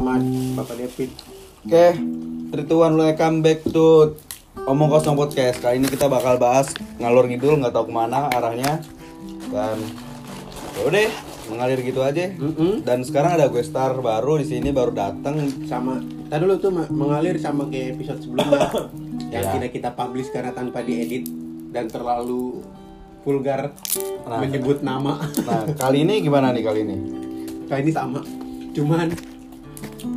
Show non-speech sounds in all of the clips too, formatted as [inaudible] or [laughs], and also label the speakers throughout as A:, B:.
A: Bapak David.
B: Oke, Rituan welcome back to Omong Kosong Podcast. Kali ini kita bakal bahas ngalur ngidul, nggak tahu ke mana arahnya. Dan ya udah, mengalir gitu aja.
A: Mm-mm.
B: Dan sekarang ada gue star baru di sini baru datang.
A: Sama, tadi dulu tuh mengalir sama kayak episode sebelumnya [laughs] yang
B: Ya.
A: tidak kita publish karena tanpa diedit dan terlalu vulgar
B: Nah.
A: menyebut nama.
B: Nah, kali ini gimana nih kali ini?
A: Kali ini sama, cuman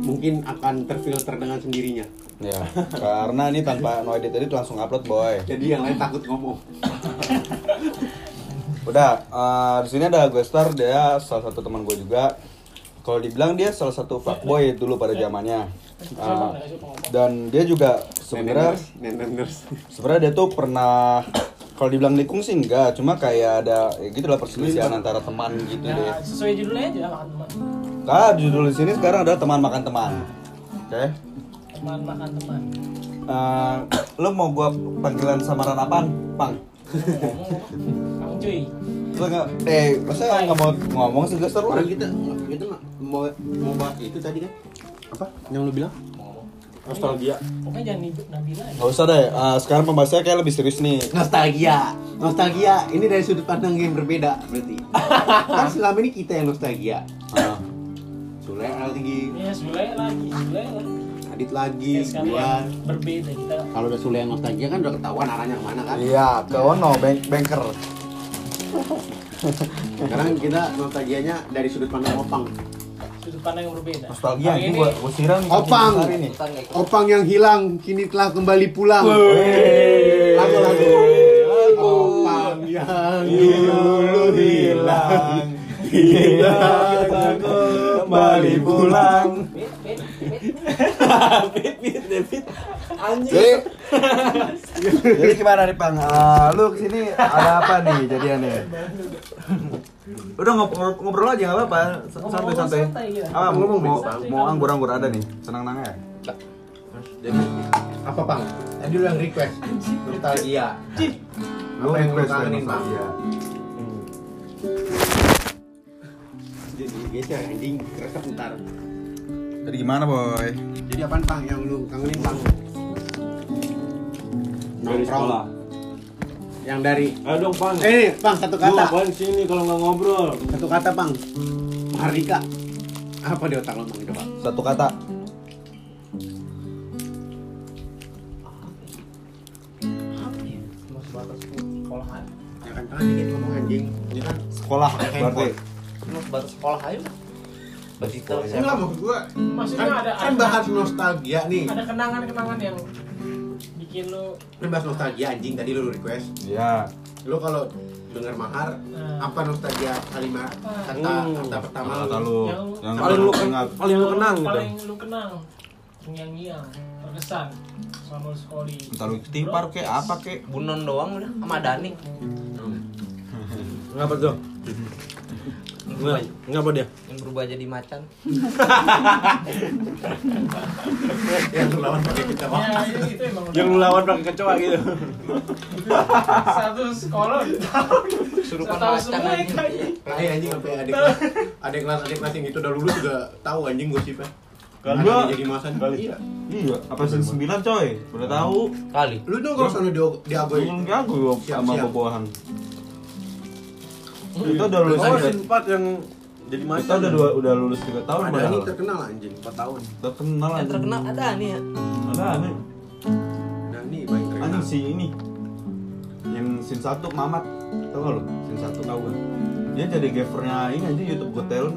A: mungkin akan terfilter dengan sendirinya.
B: Ya, karena ini tanpa no edit edit langsung upload boy.
A: Jadi yang lain takut ngomong. [laughs]
B: Udah, eh, di sini ada gue star dia salah satu teman gue juga. Kalau dibilang dia salah satu fuckboy dulu pada zamannya. Eh, dan dia juga sebenarnya sebenarnya dia tuh pernah kalau dibilang nikung sih enggak, cuma kayak ada ya gitu lah perselisihan antara teman gitu deh.
C: Nah, sesuai judulnya aja makan teman.
B: Nah, judul di sini sekarang adalah teman makan teman. Oke.
C: Teman makan teman.
B: Eh, lo mau gua panggilan samaran apaan? Pang.
C: Kang cuy.
B: Lo nggak? Eh, masa nggak mau ngomong sih Gaster lo?
A: Orang kita kita mau mau bahas itu tadi kan? Apa? Yang lu bilang?
D: nostalgia
C: Pokoknya jangan nyebut Nabila aja.
B: Gak usah deh. Eh, sekarang pembahasannya kayak lebih serius nih.
A: Nostalgia. Nostalgia ini dari sudut pandang yang berbeda berarti. [laughs] kan selama ini kita yang nostalgia.
B: Ah.
A: Sule lagi,
C: Ya Sule lagi, Sule lagi.
A: Adit lagi,
C: Ya, sekalian
A: gua.
C: berbeda kita.
A: Kalau udah Sule yang nostalgia kan udah ketahuan arahnya ke mana kan?
B: Iya, ke Ono bank banker.
A: Sekarang kita nostalgianya dari sudut pandang opang.
C: Sudut pandang yang berbeda.
B: Nostalgia ini gua gua siram
A: Opang.
B: hari ini.
A: Opang yang hilang kini telah kembali pulang. Lagu lagu. Opang yang dulu hilang.
B: Kita kembali pulang. Jadi, jadi gimana nih Pang? Ah, lu ke sini ada apa nih jadiannya? Udah ngobrol, ngobrol aja nggak apa-apa, santai santai. Ah, mau
A: Ngomong,
B: mau, mau anggur anggur ada nih, senang nangnya.
A: Jadi apa pang? Tadi lu yang request nostalgia.
B: Lu
A: Apa yang lu
B: request ya, nostalgia.
A: Geser anjing resep ntar.
B: Jadi gimana boy?
A: Jadi apaan pang yang lu kangenin pang?
D: dari sekolah
A: Yang dari
D: ayo dong pang
A: Eh pang satu
D: lu
A: kata.
D: apaan sini kalau nggak ngobrol
A: Satu kata pang. Mahardika. Apa di otak lo pang itu?
B: Satu kata.
C: Apa sekolahan.
A: Ya kan tangan dikit ngomong anjing. Ini kan
B: Sekolah berarti.
C: Sebatas sekolah aja. Begitu.
A: Enggak maksud gua.
C: Maksudnya
A: kan,
C: ada
A: kan
C: ada-
A: bahas nostalgia nih.
C: Ada kenangan-kenangan yang bikin lu
A: Kan bahas nostalgia anjing tadi lu request.
B: Iya.
A: Lu kalau dengar mahar
C: Nah.
A: apa nostalgia kalimat kata
D: Hmm.
A: kata pertama
B: Kata
A: lu?
B: lu
C: Yang-
D: paling lu
B: ingat.
D: paling lu kenang gitu
C: paling lu kenang terngiang-ngiang terkesan selama lu sekoli
B: Entah lu tipar kek apa kek.
E: Bunon doang udah sama Dani.
D: ngapa tuh [laughs] Nggak, ngapa dia
E: Yang berubah jadi macan. [laughs]
A: yang lawan pakai kita
C: ya itu, emang
D: yang lu lawan pakai kecoa gitu
C: satu sekolah
E: Surupan
C: tahu
E: macan anjing.
A: Lain anjing sampai adik kelas adik kelas adik kelas yang itu udah lulus juga tahu anjing gosipnya.
B: Kan gua-
A: jadi masan.
D: Kali.
A: Iya.
B: Iya, apa season 9 coy? Udah tahu.
E: Kali.
A: Lu dong kalau sana di di Agoy.
B: Gagu gua sama bobohan. Kita udah lulus
D: oh empat yang jadi
B: Kita
D: macan
B: udah dua, udah lulus 3 tahun
A: Ada nih terkenal anjing 4 tahun.
B: Terkenal anjing.
E: terkenal ada nih ya.
B: Ada nih.
A: Nah nih paling terkenal.
B: Anjing si ini. Yang sin 1 Mamat. Tahu gak lu? Sin 1 tahu kan? Dia jadi gavernya ini aja YouTube Got Talent.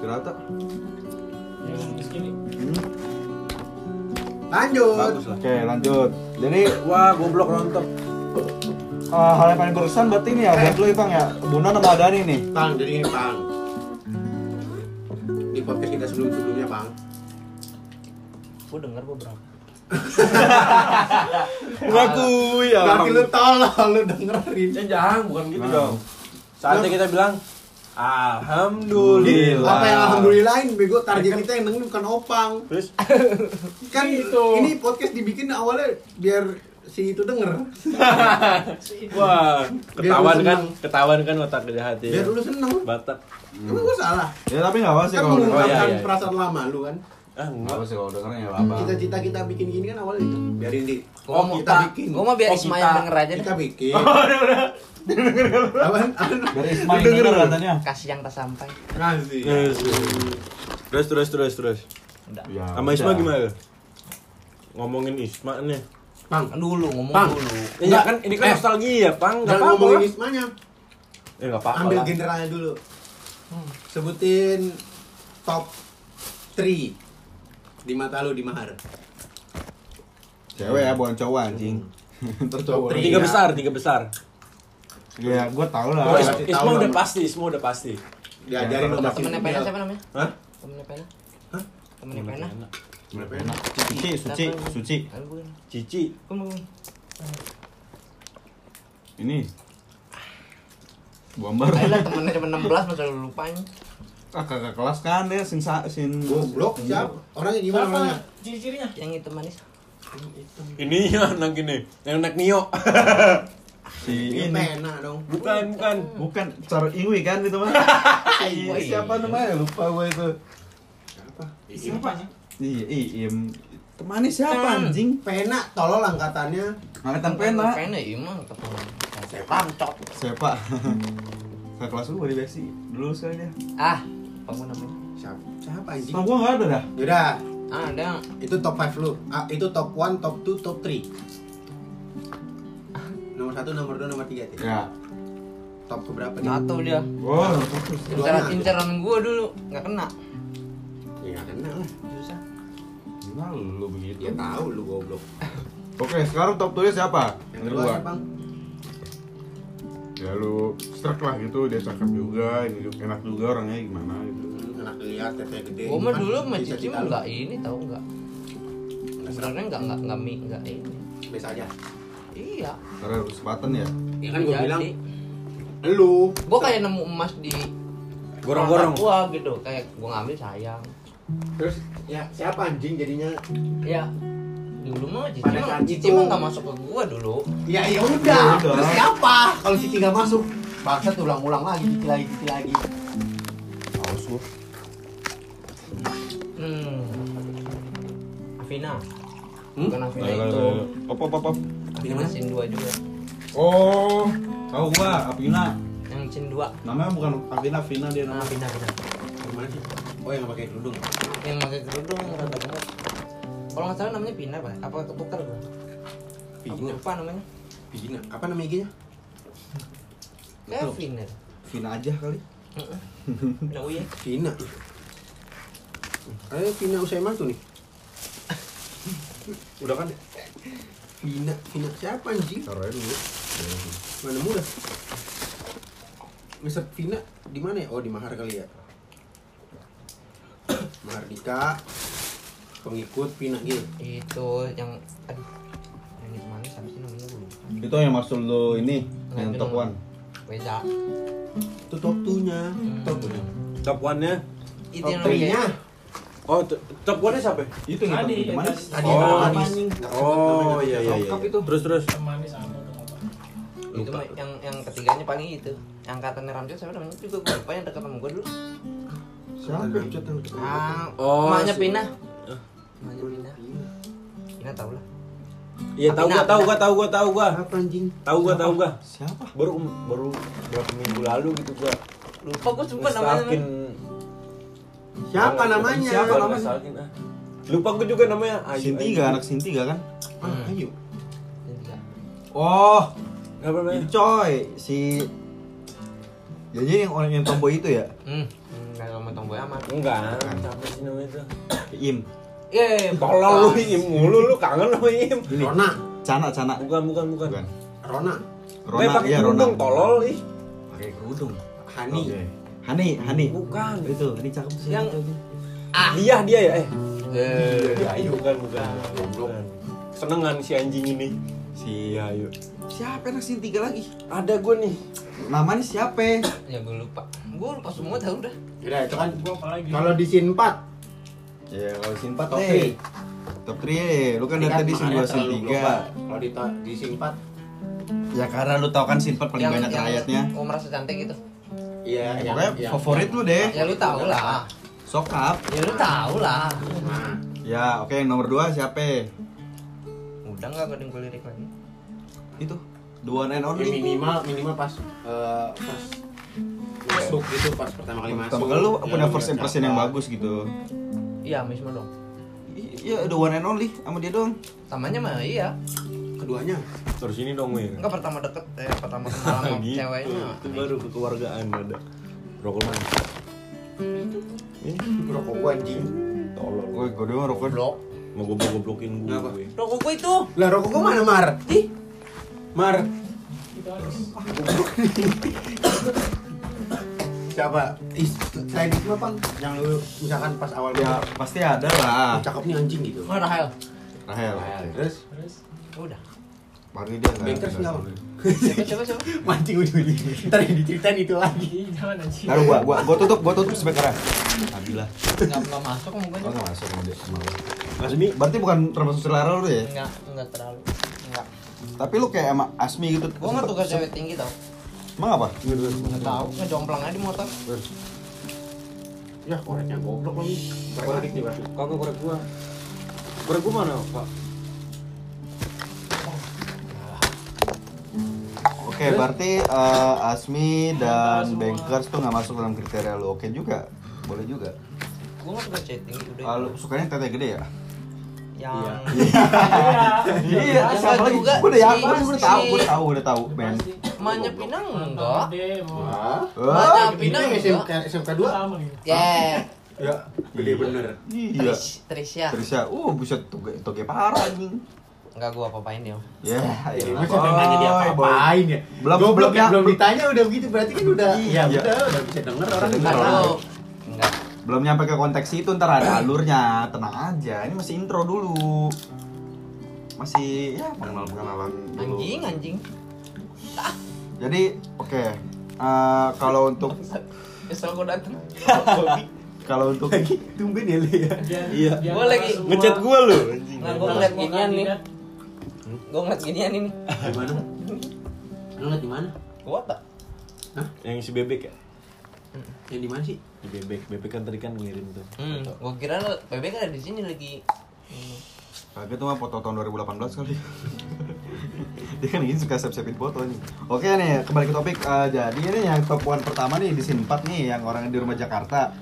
B: Ternyata.
C: yang segini
B: Hmm,
A: Lanjut.
B: bagus lah. Oke, lanjut. Jadi
D: wah goblok rontok
B: eh, hal yang paling berkesan berarti ini ya buat lu ya Bang ya. Bunan sama Dani nih.
A: Bang, jadi ini Bang. Di podcast kita sebelum-sebelumnya Bang.
E: Gue denger beberapa.
B: Ngakui [laughs] ya.
A: Berarti lu tolong lu dengerin.
D: ya jangan bukan gitu
B: Nah.
D: dong saatnya kita bilang alhamdulillah
A: Apa yang alhamdulillahin bego target kita yang dengerin bukan opang.
D: terus
A: Kan [laughs]
C: Itu.
A: ini podcast dibikin awalnya biar si itu denger. [laughs]
D: wah ketahuan kan ketahuan kan otak jahat ya
A: Biar lu seneng.
D: batak
A: Emang gua salah.
B: Ya tapi nggak apa sih
A: Kan
B: kalau
D: Oh, iya, iya.
A: perasaan lama lu kan.
D: Ah, enggak.
B: Apa sih kalau dengernya ya apa?
A: Cita-cita kita bikin gini kan awalnya itu. Biarin di.
E: Gua mau
A: kita bikin.
E: Gua mau biar
D: Oh,
E: Ismail denger aja deh.
A: Kita bikin. [laughs]
D: Oh,
A: Apaan? Apaan?
B: Dari Ismail denger katanya.
E: Kasih yang tak sampai.
A: Kasih.
D: Yes. Terus terus terus terus.
E: Udah.
B: Ya,
D: Sama
B: udah.
D: Isma gimana? Ngomongin Isma nih.
A: Pang,
E: Dulu ngomong
A: Bang.
E: dulu.
D: Ya kan ini kan
A: Eh.
D: nostalgia, Pang. Enggak apa-apa.
A: ngomongin. Ismanya.
D: Eh, enggak apa-apa.
A: Ambil generalnya dulu. Sebutin top 3 di mata lu di mahar.
B: Cewek ya, bukan cowok anjing. Terus [laughs] cowok.
A: Tri.
D: Tiga
A: Iya.
D: besar, tiga besar.
B: Ya, gua tau
D: Oh,
B: lah.
A: Iya.
D: Is- Isma udah pasti, Isma udah pasti.
A: Diajarin lu masih
E: Temennya pena siapa namanya?
D: Hah?
E: Temennya pena.
A: Hah?
E: Temennya pena.
A: Pena.
B: Suci, suci, suci.
D: Cici.
B: Ini. Bomber.
E: Ayo lah temennya cuma 16 masa lu lupain.
B: Ah, kakak kelas kan ya, sin sa, sin.
A: Goblok siapa? Orangnya gimana orangnya?
C: Ciri-cirinya?
E: Yang itu manis.
D: Ini ya anak ini, yang anak Nio. [laughs]
B: Si
A: Ini pena dong.
D: bukan, bukan.
B: Bukan Car Iwi kan itu mah. [laughs] Siapa namanya? Lupa gue itu.
A: Siapa?
C: Siapa?
B: Iya, Iim. Temannya siapa anjing?
A: Pena tolol angkatannya.
B: Angkatan pena.
E: Pena iya mah ketemu. Saya pancot.
B: Siapa? [laughs] Kakak kelas gue di Besi. Dulu sekali dia.
E: Ah, kamu namanya?
A: Siapa? Siapa anjing?
B: Sama gua enggak ada dah.
A: Yaudah,
E: Ah, ada.
A: itu top 5 lu. Ah, itu top 1, top 2, top 3. Nomor 1, nomor 2, nomor 3
B: Ya.
A: Top keberapa nih?
E: Satu dia.
B: Oh,
E: Incaran incaran gua dulu nggak kena.
A: Ya nggak kenal lah.
E: Susah.
B: Gimana lu begitu?
A: Dia tahu lu goblok.
B: Oke, sekarang top 2 siapa?
A: Yang kedua Bang?
B: Ya lu strek lah gitu, dia cakep juga, enak juga orangnya gimana gitu.
A: Hmm, Enak dilihat, tetenya gede.
E: Gua mah dulu sama Cici mah
A: lu.
E: nggak ini tahu nggak. Sebenarnya nggak nggak nggak mi nggak ini.
A: Biasa aja.
E: Iya.
B: Karena harus kesempatan ya.
A: Ya kan gua
E: Jadi,
A: bilang, lu
E: Gua kayak nemu emas di
D: Gorong-gorong.
E: Gua gitu, kayak gua ngambil sayang.
A: Terus ya siapa anjing jadinya?
E: Ya. Dulu mah Cici
A: Pada
E: mah Cici
A: itu-
E: mah nggak masuk ke gua dulu.
A: Ya ya udah. Terus siapa? Kalau Cici nggak masuk, bangsat ulang-ulang lagi, Cici lagi, Cici lagi.
B: Haus lu.
E: Hmm. Afina.
A: Hmm?
E: Bukan Afina
B: Ayo,
E: itu.
B: Op, op, op, op.
E: Afina Sin 2 juga.
B: Oh, tahu gua, Apina.
E: Yang Sin 2.
B: Namanya bukan Apina, Vina dia
E: Nah,
B: namanya.
E: Afina, Afina.
A: Gimana sih? Oh yang pakai kerudung.
E: Yang pakai kerudung yang rada gemuk. Kalau nggak salah namanya Pina, Pak. Apa ketukar? Aku
A: Pina.
E: lupa namanya.
A: Pina. Apa nama IG-nya?
E: Kevin ya.
B: Vina aja kali.
E: Heeh. [laughs] Pina Uye.
A: Pina. Ayo Pina Usaiman tuh nih.
D: Udah kan?
A: Pina, Pina siapa anjing?
B: Taruh aja dulu.
A: Mana mudah? Mister Pina di mana ya? Oh di Mahar kali ya. Mahardika pengikut Pina gitu.
E: Itu yang aduh. Yang itu mana sampai sih namanya lupa.
B: Itu yang maksud lu ini,
E: Nah,
B: yang
E: itu
B: top. 1.
E: Beda.
A: Itu top 2-nya. Top
D: Top one-nya.
E: Itu
A: top
E: yang
A: 3-nya.
D: Oh, t- top one-nya siapa?
B: Itu yang
C: Tadi,
B: manis.
C: tadi.
D: Oh, manis. Oh, iya iya iya.
B: Itu.
D: Terus terus.
C: Temani sama
E: itu yang yang ketiganya paling itu yang katanya Ramjot siapa namanya juga gue lupa yang dekat sama gue dulu
B: Siapa?
E: ah
D: Oh,
E: maknya
D: si-
E: Pina maknya Pina Pina tau lah
D: Iya, tahu gua, tahu gua, tahu gua, tahu gua.
A: Apa anjing?
D: Tahu gua, tahu gua.
B: Siapa?
D: Baru baru berapa minggu lalu gitu gua.
E: lupa gue sumpah namanya.
A: Siapa namanya?
D: Siapa namanya? ah. Lupa gua juga namanya. Ayu,
B: Sin
D: Ayu.
B: 3, anak Sin 3 kan?
A: Ah, ayo.
B: Oh,
D: Apa namanya?
B: ini coy, si jadi yang orang yang tomboy itu ya?
E: hmm tomboy amat
D: Enggak, siapa sih namanya itu? [coughs]
B: Im.
E: eh
D: Tolol lu Im mulu lu kangen sama Im.
B: Ini.
A: Rona.
B: Cana, Cana.
D: Bukan, bukan, bukan.
B: Bukan.
A: Rona.
D: Rona,
B: Rona,
D: pakai
B: iya Rona.
D: kerudung tolol ih.
B: Pakai kerudung.
A: Hani.
B: Oke. Hani, Hani.
D: Bukan.
B: Itu, ini cakep tuh.
E: Yang-
B: tuh?
D: Dia, dia ya, eh.
E: eh
D: Dia Ayu bukan, bukan. Bukan. Senengan si anjing ini.
B: Si
D: Iya, Ayu.
B: Siapa anak Sin 3 lagi?
D: Ada gua nih.
B: Namanya siapa?
E: ya gue lupa gue lupa semua tau udah
A: Udah itu kan kalau di scene 4
B: Ya, kalau Sin 4
A: top
B: deh.
A: 3.
B: Top 3 ya. Lu kan dari tadi Sin 2, Sin 3.
A: Kalau di di scene 4
B: Ya karena lu tau kan Sin 4 paling banyak rakyatnya.
E: gue merasa cantik itu
A: iya
B: Pokoknya favorit lu deh.
E: ya lu tau lah
B: Sokap.
E: Ya udah tahu lah.
A: Nah,
B: Ya, oke yang nomor dua siapa?
E: Udah nggak ada yang gue lirik lagi.
B: Itu. The one and
A: ya
B: only.
A: minimal minimal pas eh, pas masuk gitu pas pertama kali masuk.
B: Pertama kali lu
A: Ya,
B: punya
A: lu
B: first impression yang bagus gitu.
E: Iya, Misma dong.
B: Iya, the one and only sama dia doang.
E: Samanya mah iya.
A: Keduanya.
D: Terus ini dong, Wir.
E: Enggak pertama deket, eh pertama kenal sama [laughs]
D: Gitu.
E: ceweknya.
D: Itu baru kekeluargaan ada. Rokok mana? Ini
A: Rokok gua anjing.
D: tolol.
B: Gue gue doang rokok.
E: Blok.
D: Mau goblok-goblokin
A: Kenapa?
D: gue.
E: Rokok gue itu.
A: Lah rokok gua mana, Mar?
E: Ih,
A: Mar. [laughs] Selain itu apa? Yang lu misalkan pas awal
B: Ya pasti ada lah.
A: Oh, cakep nih anjing gitu.
E: mana Rahel?
B: Rahel.
A: Terus
C: Terus
E: Udah.
B: Berarti dia nggak.
A: Bankers
B: nggak
A: nggak?
B: solid.
E: Siapa siapa siapa? [laughs]
A: mancing ujung-ujung. Ntar yang diceritain itu lagi.
C: Ih, jangan anjing.
B: Taruh gua, gua, gua tutup, gua tutup speakernya. Nabila.
E: Enggak enggak masuk
B: Oh
E: mukanya.
B: nggak masuk sama dia lu.
D: Asmi,
B: Berarti bukan termasuk selera lu ya?
E: Enggak, enggak terlalu. Enggak.
B: Tapi lu kayak sama Asmi gitu.
E: Gua nggak ke cewek tinggi tau.
B: Emang apa?
E: Nggak tahu, ngejomplang aja di motor.
A: Ya, koreknya goblok lagi. Korek nih, Pak.
D: kagak korek gua. Korek gua mana, Pak?
B: Oke, berarti eh, Asmi dan
C: Semua.
B: Bankers tuh nggak masuk dalam kriteria lu. Oke juga. Boleh juga.
E: Gua nggak suka tinggi udah.
B: Kalau sukanya tete gede ya?
E: Yang
B: Iya, [laughs]
E: Yang
B: siapa
E: nggak
B: lagi?
E: juga
B: Gua udah ya,
E: sih,
B: gua udah tahu, gua udah tahu, gua udah tahu, men.
E: emaknya Pinang enggak.
B: Oh,
E: Pinang.
A: SMK SMK 2.
C: Sama nih.
E: Ya,
A: Ya, gede bener.
B: Iya.
E: Tris, Trisya.
B: Terus ya, uh bisa toge toge parah anjing.
E: Enggak gua apa-apain dia.
B: Ya,
A: Ini
B: ya.
A: masa nanya dia apa-apain ya?
B: Belum-
A: ya,
B: ya.
A: belum ditanya udah begitu berarti kan udah
B: Iya.
A: ya udah udah bisa denger orang
B: Bisa Belum nyampe ke konteks itu ntar ada alurnya, tenang aja. Ini masih intro dulu. Masih ya pengenalan-pengenalan dulu.
E: Anjing, anjing.
B: Jadi, oke. Eh, kalau untuk
E: Kesel gua dateng. [laughs]
B: kalau untuk
A: Lagi tumben ya ya.
D: Iya.
C: biar
E: Gua lagi
D: Ngechat gua lu, anjing.
E: Nah, gua
C: biar
E: ngeliat ginian nih. Gua ngeliat ginian ini.
A: Di mana? Lu ngeliat di mana?
E: Gua tak.
D: Yang si bebek ya?
A: Yang di mana sih?
D: Di bebek, bebek kan tadi kan ngirim tuh.
E: Hmm,
D: foto.
E: gua kira lu bebek ada di sini lagi. Hmm.
B: Kagak tuh mah foto tahun 2018 kali. [laughs] Dia kan ini suka siap-siapin foto nih. Oke nih, kembali ke topik. Eh, jadi ini yang top one pertama nih di scene 4 nih yang orang di rumah Jakarta.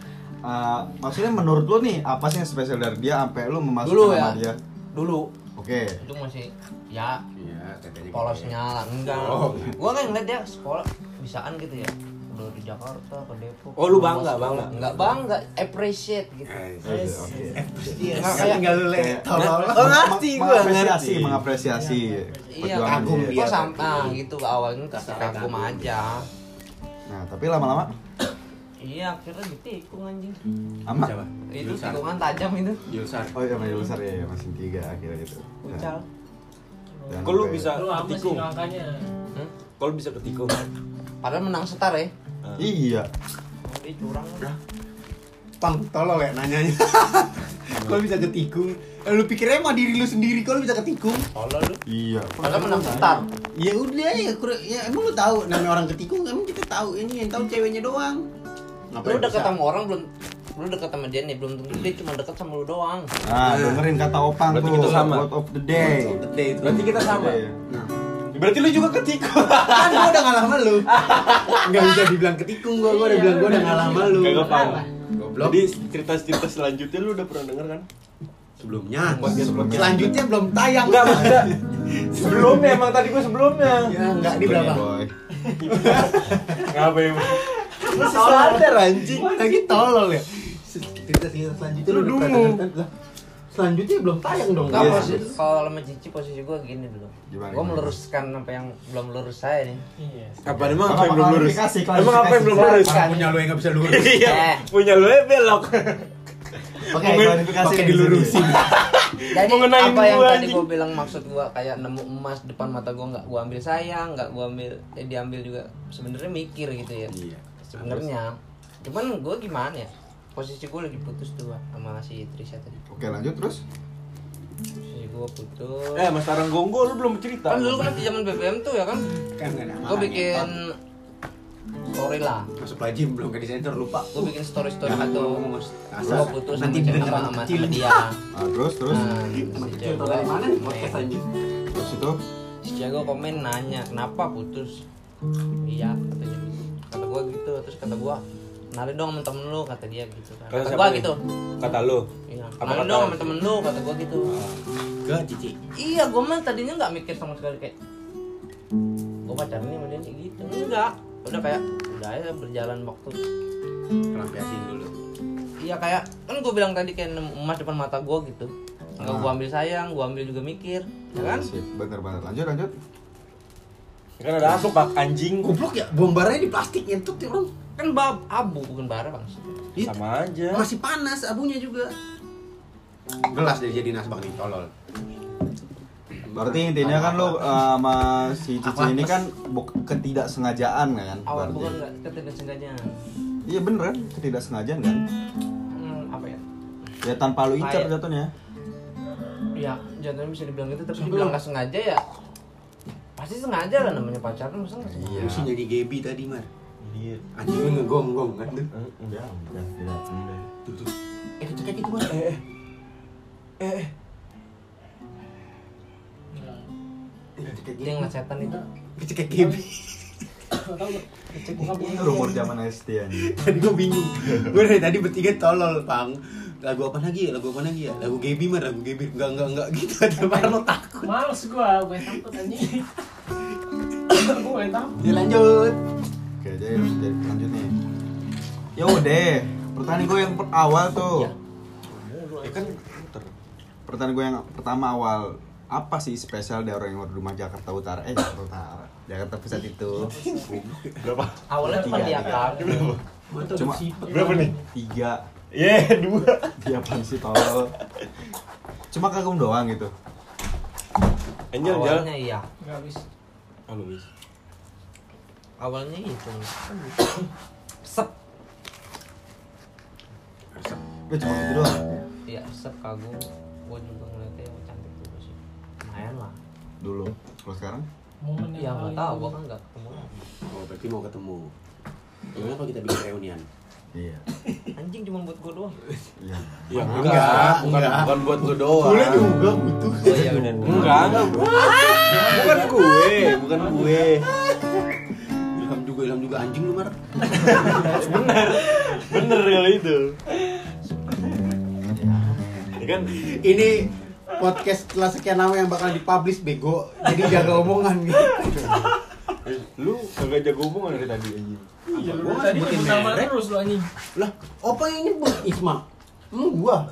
B: Eh, maksudnya menurut lu nih apa sih yang spesial dari dia sampai lu memasukkan
E: Dulu
B: nama
E: ya.
B: dia?
E: Dulu
B: Oke.
E: itu masih ya
A: Iya, tetenya.
E: polosnya lah enggak.
A: Oh.
E: Gua kan ngeliat dia sekolah bisaan gitu ya. Udah di Jakarta ke Depok.
D: Oh, lu bangga, bangga?
E: Enggak bangga, appreciate gitu.
B: Oke. oke.
A: Iya,
E: Nggak
A: kayak tinggal lu lihat.
D: Oh, ngerti gua,
B: mengapresiasi,
D: ngerti.
B: mengapresiasi.
E: Iya,
A: kagum
B: dia.
A: dia.
E: Gua sampai gitu awalnya kasih kagum. aja.
B: Nah, tapi lama-lama
E: Iya, akhirnya ditikung anjing.
B: ama.
A: Siapa?
E: Itu
A: Yulsar.
E: tikungan tajam itu.
A: Yulsar.
B: Oh iya, Mayu besar ya, ya, masih tiga akhirnya itu. Nah,
E: Ucal.
B: dan
D: Kok lu bisa
C: Lu apa sih
D: ketikung?
E: Hmm?
D: Kok lu bisa ketikung?
E: Padahal menang setar ya.
D: Ah.
B: Iya.
E: Oh, dia curang.
A: Pang, tolol ya nanyanya. [laughs] Kalau bisa ketikung, Eh, lu pikirnya mah diri lu sendiri kalau bisa ketikung.
E: Tolol lu.
B: Iya.
E: Padahal menang setar.
A: Ya udah ya, ya emang lu tahu namanya orang ketikung, emang kita tahu ini yang tahu ceweknya doang.
E: Lu dekat sama orang belum lu dekat sama dia nih belum tentu dia cuma dekat sama lu doang.
B: Nah, dengerin kata Opang
D: Berarti
B: tuh.
D: kita sama.
B: Word of the day.
D: Berarti kita sama.
B: Iya.
A: Nah,
D: Berarti lu juga ketikung. [laughs]
A: kan gua udah ngalah sama lu. Enggak bisa dibilang ketikung gua, gua udah bilang gua udah ngalah sama lu.
D: Paham.
A: Goblok.
D: Jadi cerita-cerita selanjutnya lu udah pernah denger kan?
A: sebelumnya,
B: Sebelumnya.
A: selanjutnya belum tayang.
D: Enggak, maksudnya sebelumnya emang tadi gua sebelumnya.
A: Ya enggak di berapa? [laughs]
D: Ngapain? Masih sadar anjing.
A: Lagi tolol ya. Cerita-cerita selanjutnya lu? Lah, Selanjutnya belum tayang dong.
B: Iya.
E: posisi kalau sama Cici posisi gua gini dulu.
B: Gimana?
E: meluruskan apa yang belum lurus saya nih.
C: Iya.
D: Apa emang
B: Apa
D: yang belum lurus? Emang apa yang belum lurus?
A: Punya lu yang nggak bisa lurus.
D: Iya, [laughs]
E: Eh.
D: punya lu ya belok.
B: Oke, klarifikasi
A: pakai dilurusin. [laughs]
E: Jadi
D: Mengenain
E: apa yang
D: gua,
E: tadi gua bilang maksud gua kayak nemu emas depan mata gua nggak gua ambil sayang, nggak gua ambil eh, diambil juga sebenarnya mikir gitu ya.
A: Iya.
E: Sebenarnya. Cuman gua gimana ya? Posisi gua lagi putus tuh sama si Trisha tadi.
B: Oke, lanjut terus.
E: Posisi gua putus.
D: Eh, Mas Tarang Gonggo lu belum cerita.
E: kan dulu kan di zaman BBM tuh ya kan
A: Kan ada
E: gue bikin story lah
A: Masuk lagi belum ke disensor lupa.
E: gue bikin story story gitu
A: ngomong, Mas.
E: gue putus
A: nanti
E: sama, sama, sama,
A: kecil.
E: sama dia
B: Ah, terus terus
E: nah si cewek
A: dari mana podcast anjing?
B: terus itu
E: si cewek gue komen nanya kenapa putus iya katanya gitu kata gue gitu terus kata gue kenalin dong sama temen lu kata dia gitu kan.
D: Kata
E: kata gue gitu.
D: Kata lu.
E: iya kenalin dong sama temen lu kata gue gitu.
A: Ke Cici.
E: iya gue mah tadinya nggak mikir sama sekali kayak gue pacaran dia kayak gitu. Enggak. Udah kayak udah ya berjalan waktu.
A: Kelampiasin dulu.
E: iya kayak kan gue bilang tadi kayak emas depan mata gue gitu. Nggak gue ambil sayang gue ambil juga mikir ya kan?
B: Sip, bener banget. Lanjut lanjut
D: Kan ada aspak anjing.
A: Goblok ya, bom baranya di plastik nyentut ya orang.
E: kan bab abu bukan bara bang.
A: Itu
D: Sama aja.
A: masih panas abunya juga. Gelas deh jadi nasbak nih tolol.
B: berarti intinya kan lu uh, sama si Cici ini kan ketidaksengajaan kan?
E: Awal
B: berarti.
E: bukan nggak ketidaksengajaan.
B: Iya beneran ketidaksengajaan kan?
E: Hmm, apa ya?
B: Ya tanpa lu incar jatuhnya.
E: Ya jatuhnya bisa dibilang gitu tapi
A: Sebelum-
E: dibilang nggak sengaja ya pasti sengaja lah namanya pacaran masa nggak sengaja
B: Iya.
A: Lu sih jadi Gebi tadi, Mar.
D: Iya.
A: Anjing lu ngegonggong kan tuh.
D: Enggak, enggak, tidak, tidak.
A: Tuh, tuh. Eh, kecekek itu, Mar. Eh, eh. Eh, kecekek
E: dia ngeliat setan itu
A: Kecekek
C: buka.
B: rumor zaman SD anjing [laughs]
A: tadi gue bingung. Gue dari tadi bertiga tolol, Pang. Lagu apa lagi ya? Lagu apa lagi ya? Lagu Gebi, Mar. Lagu Gebi. Enggak, enggak, enggak gitu. Ada Mar lo takut.
C: Males gua, gue takut anjing. Gue.
A: Ya lanjut.
B: oke jadi jadi lanjut nih ya udah pertanyaan gue yang per- awal tuh
E: Iya.
D: Ya kan muter.
B: pertanyaan gue yang pertama awal apa sih spesial dari orang yang di rumah Jakarta Utara eh Jakarta Utara Jakarta Pusat itu
D: Berapa?
E: awalnya cuma kan
A: Mantap
B: Cuma-
A: sipet.
D: Berapa nih?
B: tiga
D: Ye, dua.
B: dia apaan sih tolol cuma kagum doang gitu
D: Angel, jalan.
E: awalnya iya
C: Gak habis.
D: Halo, bis.
E: Awalnya itu. Sep
B: udah cuma gitu doang?
E: Iya sep kagum. Gue juga ngeliatnya yang cantik juga sih. Lumayan lah.
B: Dulu? Kalau sekarang?
C: Momen
E: ya
C: yang
E: nggak
C: paling
E: tahu. gue kan nggak ketemu
A: Oh, berarti mau ketemu. Gimana kalau kita bikin reunian?
B: iya.
E: Anjing cuma buat gue doang.
B: Iya.
D: Ya
A: Enggak,
D: enggak, bukan
A: enggak.
D: bukan buat lu doang.
A: Boleh juga butuh.
E: oh iya benar
D: Enggak, enggak. Bukan gue, bukan gue.
A: Ilham juga, anjing lu, Mar.
D: Bener kali itu. Ya kan
A: Ini podcast setelah sekian lama yang bakal dipublish bego. Jadi jaga omongan gitu.
D: lu kagak jago hubungan dari tadi anjing.
C: Iya, lu
A: Gua
C: tadi nyebut nama terus lu anjing.
A: Lah, apa yang nyebut Isma? Hmm, gua.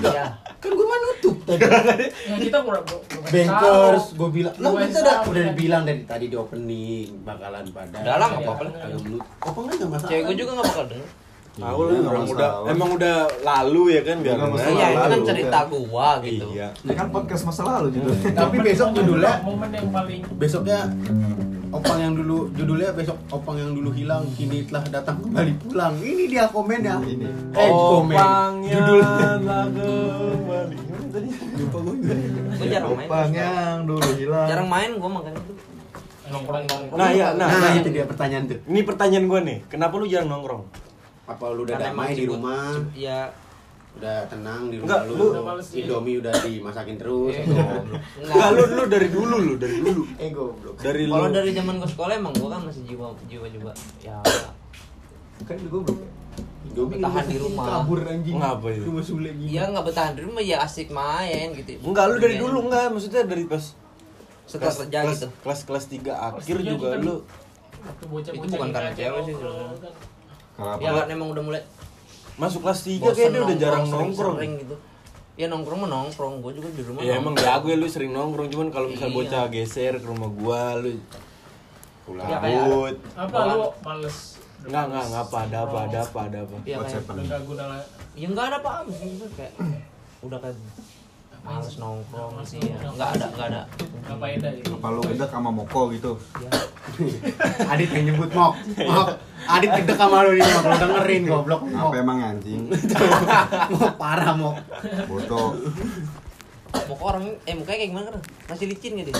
E: ya
A: Kan gua mah nutup tadi. [laughs]
C: Ya kita kurang
A: Bankers,
C: tahu.
A: gua bilang. Lah, kita udah
C: tahu,
A: udah dibilang dari tadi di opening bakalan pada.
E: Udah lah, nggak apa-apa lah.
A: Melut. Apa enggak enggak masalah.
E: cewek gue juga nggak bakal denger
D: Tahu
B: Iya,
D: lah
B: nggak
D: orang
B: masalah.
D: udah emang udah lalu ya kan
B: Nggak
D: biar
B: masalah.
E: iya ini kan cerita
B: kan.
E: gua gitu
D: Iya.
B: ini kan podcast masa lalu gitu
A: Tapi besok judulnya
C: momen yang paling
A: besoknya Opang yang dulu judulnya besok Opang yang dulu hilang kini telah datang kembali pulang. Ini dia komennya.
B: Ini.
A: Eh komen. Judul
D: telah kembali. Tadi
A: lupa gue
E: jarang main
B: Opang yang dulu hilang
E: jarang main gue makanya tuh nongkrong nongkrong
D: Nah, iya, nah,
A: Nah,
D: nah.
A: itu dia pertanyaan tuh.
D: Ini pertanyaan gue nih, kenapa lu jarang nongkrong?
A: Apa lu udah damai
E: emang
A: di rumah?
E: ya
A: Udah tenang di rumah
D: Enggak,
A: lu?
D: lu-.
A: Indomie udah dimasakin terus. Atau-
D: Enggak, lu lu dari dulu lu, dari dulu. [laughs]
A: Eh goblok.
D: Dari lu.
E: kalau dari zaman gue sekolah emang gue kan masih jiwa jiwa jiwa ya
A: Kan lu goblok. Indomie
E: Bertahan di rumah.
A: Kabur anjing.
D: Ngapa itu?
A: Rumah Sule gitu.
E: Iya nggak bertahan di rumah ya asik main gitu
D: Enggak, lu dari
E: Iya.
D: dulu enggak, maksudnya dari pas
E: setelah
D: kelas,
E: kerja
D: kelas,
E: gitu
D: kelas kelas 3 akhir
C: tiga
D: juga lu
E: Itu bukan karena cewek sih
C: kan.
B: kalau apa
E: ya kan emang udah mulai
D: masuk kelas 3
E: bosen
D: kayak dia udah jarang
E: sering-
D: nongkrong.
E: sering gitu ya nongkrong mah nongkrong gue juga di rumah
D: Ya emang
E: nongkrong.
D: jago ya lu sering nongkrong cuman kalau misal
E: Iya.
D: bocah geser ke rumah gua lu pulang
E: Ya, kayak-
C: apa lu males
D: Enggak, enggak, enggak apa ada apa ada apa ada apa.
E: Iya, kayak
C: guna lah
E: ya nggak ada apa apa kayak udah kayak males nongkrong sih ya nggak ada nggak ada
C: gak faedah gitu
B: apa lu gedek sama Moko gitu
E: ya [laughs]
A: Adit yang nyebut mok. Mok. Adit gede sama lu nih, mok. Lu dengerin goblok. Mok.
B: apa emang anjing [laughs]
A: Mok parah mok.
B: bodoh
E: mau orang eh mukanya kayak gimana kan masih licin gitu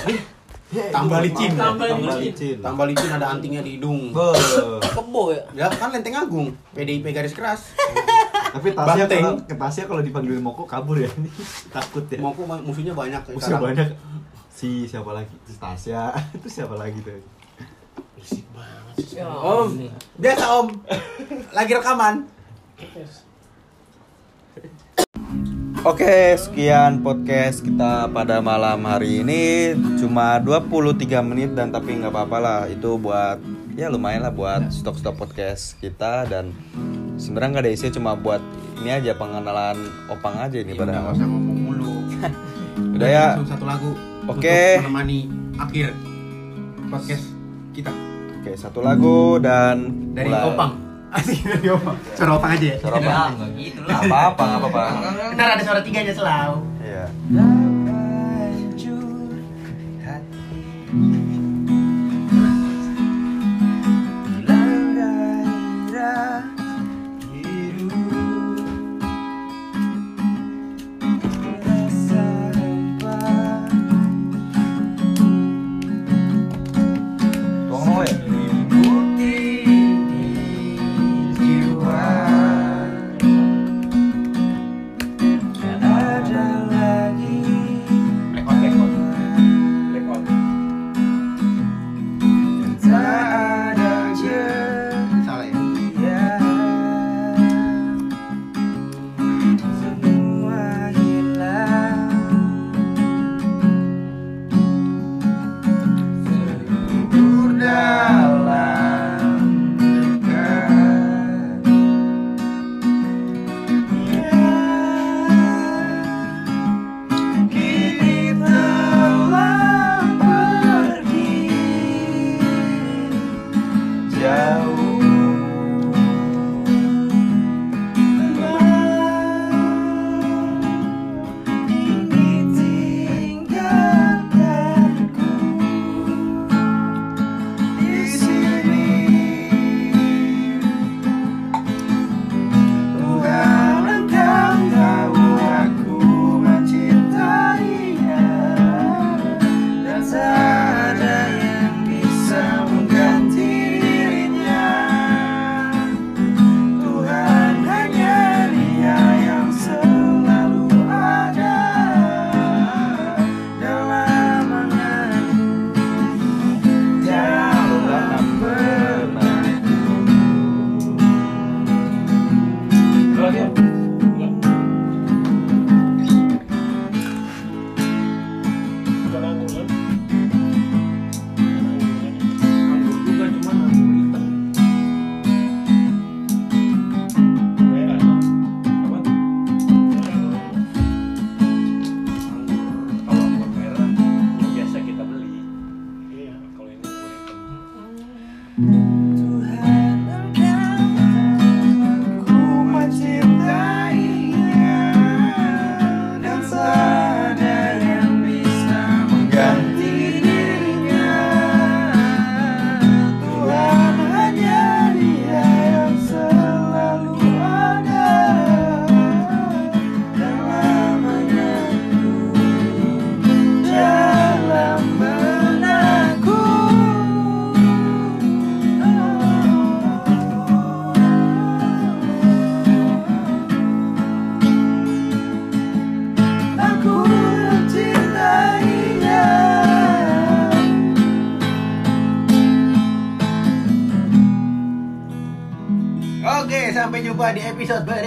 A: Tambah licin.
C: Tambah
D: Tambah
C: licin.
A: Tambah licin ada antingnya di hidung.
E: Kebo ya.
A: Ya kan Lenteng Agung, PDIP garis keras.
D: Tapi Tasya kalau ke Tasya kalau dipanggil Moko kabur ya. [laughs] Takut ya.
A: Mau musuhnya banyak
D: Musuh banyak. Si siapa lagi? Si Tasya. [laughs] Itu siapa lagi tuh?
C: Berisik banget sih.
E: Ya,
A: Om,
E: ini.
A: biasa Om. Lagi rekaman.
B: Oke, sekian podcast kita pada malam hari ini cuma 23 menit dan tapi nggak apa-apa lah itu buat ya lumayan lah buat stok-stok podcast kita dan sebenarnya nggak ada isinya cuma buat ini aja pengenalan opang aja ini pada
A: nggak usah ngomong mulu. [laughs]
B: Udah ya.
A: Langsung satu lagu.
B: Oke.
A: Menemani akhir podcast kita
B: Oke, satu lagu dan
A: dari
B: mulai.
A: Opang. [laughs] Asik dari Opang. Suara Opang aja ya.
B: Suara Opang.
E: Enggak gitu lah.
B: Apa-apa, apa-apa.
A: Ntar ada suara tiganya selalu.
B: Iya.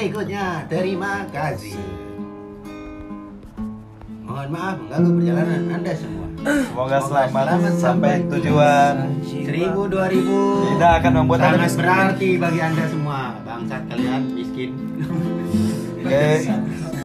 A: Berikutnya. Terima kasih. Mohon maaf mengganggu perjalanan Anda semua.
B: Semoga selamat sampai tujuan.
A: Seribu, dua ribu.
B: Tidak akan membuat Anda miskin.
A: berarti bagi Anda semua. Bangsat kalian miskin.
B: Oke. [laughs]